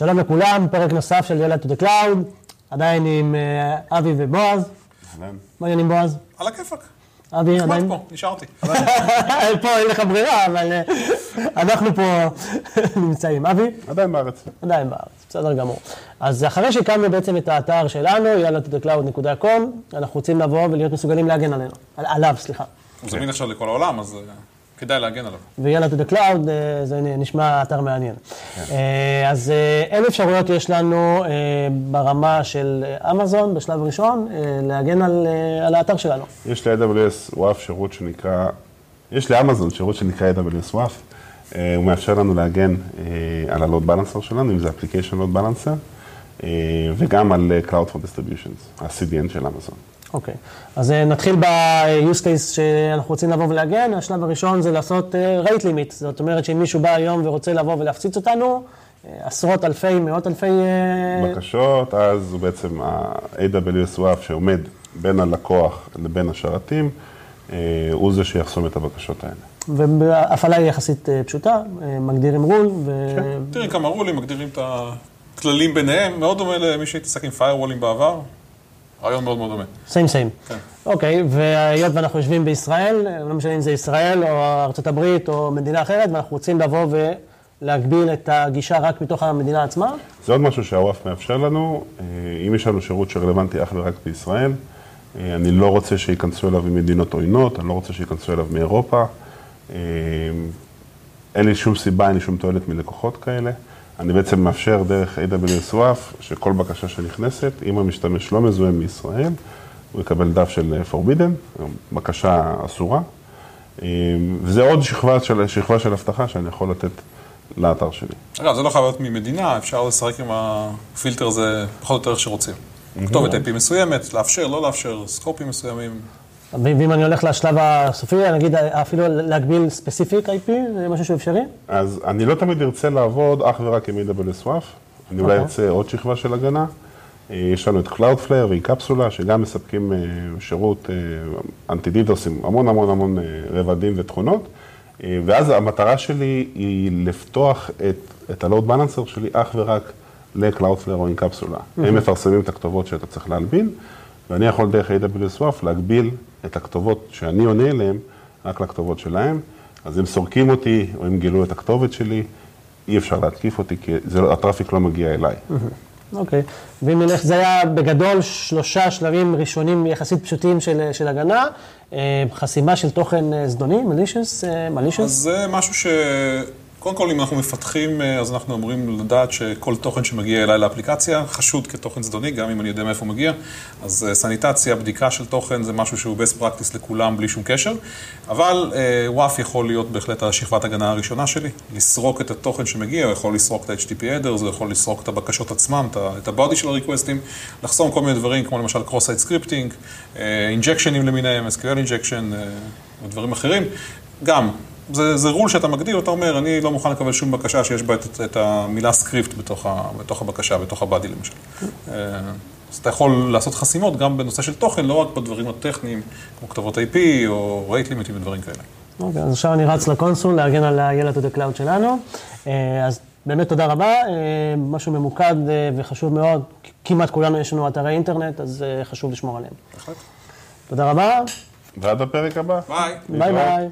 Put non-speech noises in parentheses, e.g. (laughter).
שלום לכולם, פרק נוסף של ילד to the cloud, עדיין עם אה, אבי ובועז. אהלן. מה העניינים בועז? על הכיפאק. אבי עדיין? פה, נשארתי. (laughs) פה אין לך ברירה, אבל אה, אנחנו פה (laughs) נמצאים. אבי? עדיין בארץ. עדיין בארץ, בסדר גמור. אז אחרי שהקמנו בעצם את האתר שלנו, יאללה to the cloud.com, אנחנו רוצים לבוא ולהיות מסוגלים להגן עלינו, על- עליו, סליחה. הוא זמין עכשיו לכל העולם, אז אה, כדאי להגן עליו. ויאללה to the cloud, אה, זה נשמע אתר מעניין. אה, אז אה, אין אפשרויות יש לנו ברמה של אמזון, בשלב ראשון, להגן על, על האתר שלנו. יש ל-AWS WAF שירות שנקרא, יש לאמזון שירות שנקרא AWS WAF. הוא מאפשר לנו להגן על ה-Load Balancer שלנו, אם זה Application Load Balancer, אה, וגם על Cloud for Distributions, ה-CDN של אמזון. אוקיי, אז אה, נתחיל ב-use case שאנחנו רוצים לבוא ולהגן. השלב הראשון זה לעשות אה, rate limit, זאת אומרת שאם מישהו בא היום ורוצה לבוא ולהפציץ אותנו, אה, עשרות אלפי, מאות אלפי... אה, בקשות, אז הוא בעצם ה-AWS WAF שעומד בין הלקוח לבין השרתים, אה, הוא זה שיחסום את הבקשות האלה. והפעלה היא יחסית אה, פשוטה, אה, מגדירים רול, ו... תראי כמה רולים, מגדירים את הכללים ביניהם, מאוד דומה למי שהתעסק עם firewallים בעבר. רעיון מאוד מאוד דומה. סיים סיים. כן. אוקיי, והיות ואנחנו יושבים בישראל, לא משנה אם זה ישראל או ארצות הברית או מדינה אחרת, ואנחנו רוצים לבוא ולהגביל את הגישה רק מתוך המדינה עצמה, זה עוד משהו שהוואף מאפשר לנו. אה, אם יש לנו שירות שרלוונטי אך ורק בישראל, אה, אני לא רוצה שייכנסו אליו ממדינות עוינות, אני לא רוצה שייכנסו אליו מאירופה. אה, אין לי שום סיבה, אין לי שום תועלת מלקוחות כאלה. אני בעצם מאפשר דרך AWS WAF, שכל בקשה שנכנסת, אם המשתמש לא מזוהה מישראל, הוא יקבל דף של Forbidden, בקשה אסורה. אה, וזה עוד שכבה של, שכבה של אבטחה שאני יכול לתת לאתר שלי. אגב, זה לא חייב להיות ממדינה, אפשר לשחק עם הפילטר הזה פחות או יותר איך שרוצים. כתובת IP מסוימת, לאפשר, לא לאפשר, סקופים מסוימים. ואם אני הולך לשלב הסופי, נגיד אפילו להגביל ספציפיק IP, זה משהו שהוא אפשרי? אז אני לא תמיד ארצה לעבוד אך ורק עם AWS WAF, אני אולי אוקיי. ארצה עוד שכבה של הגנה. אה, יש לנו את Cloudflare והיא קפסולה, שגם מספקים אה, שירות אנטי דידוס עם המון המון המון אה, רבדים ותכונות. אה, ואז המטרה שלי היא לפתוח את, את ה-Load Balancer שלי אך ורק ל-Cloudflare או עם קפסולה. הם מפרסמים את הכתובות שאתה צריך להלבין, ואני יכול דרך AWS WAF להגביל את הכתובות שאני עונה אליהן רק לכתובות שלהם. אז אם סורקים אותי, או אם גילו את הכתובת שלי, אי אפשר להתקיף אותי, כי זה, לא- הטראפיק לא מגיע אליי. אוקיי. ואם נלך, זה היה בגדול שלושה שלבים ראשונים יחסית פשוטים של, של הגנה. אה, חסימה של תוכן אה, זדוני, malicious, אה, אז malicious. זה משהו ש... קודם כל, אם אנחנו מפתחים, אה, אז אנחנו אמורים לדעת שכל תוכן שמגיע אליי לאפליקציה חשוד כתוכן זדוני, גם אם אני יודע מאיפה הוא מגיע. אז אה, סניטציה, בדיקה של תוכן, זה משהו שהוא best practice לכולם בלי שום קשר. אבל אה, WAF יכול להיות בהחלט השכבת הגנה הראשונה שלי. לסרוק את התוכן שמגיע, הוא יכול לסרוק את ה-HTTP headers, הוא יכול לסרוק את הבקשות עצמם, את ה- את ה body של ה request ים, לחסום כל מיני דברים, כמו למשל cross-site scripting, injection ים למיניהם, SQL injection ודברים אחרים. גם, זה, זה רול שאתה מגדיר, אתה אומר, אני לא מוכן לקבל שום בקשה שיש בה את, את המילה script בתוך, ה, בתוך הבקשה, בתוך ה body למשל. אה, אז אתה יכול לעשות חסימות גם בנושא של תוכן, לא רק בדברים הטכניים, כמו כתובות IP או rate limiting ודברים כאלה. אוקיי, אז עכשיו אני רץ ל console להגן על הילד to the cloud שלנו. אה, אז באמת תודה רבה, אה, משהו ממוקד וחשוב מאוד. כמעט כולנו יש לנו אתרי אינטרנט, אז חשוב לשמור עליהם. בהחלט. תודה רבה, ועד הפרק הבא. ביי. ביי. ביי.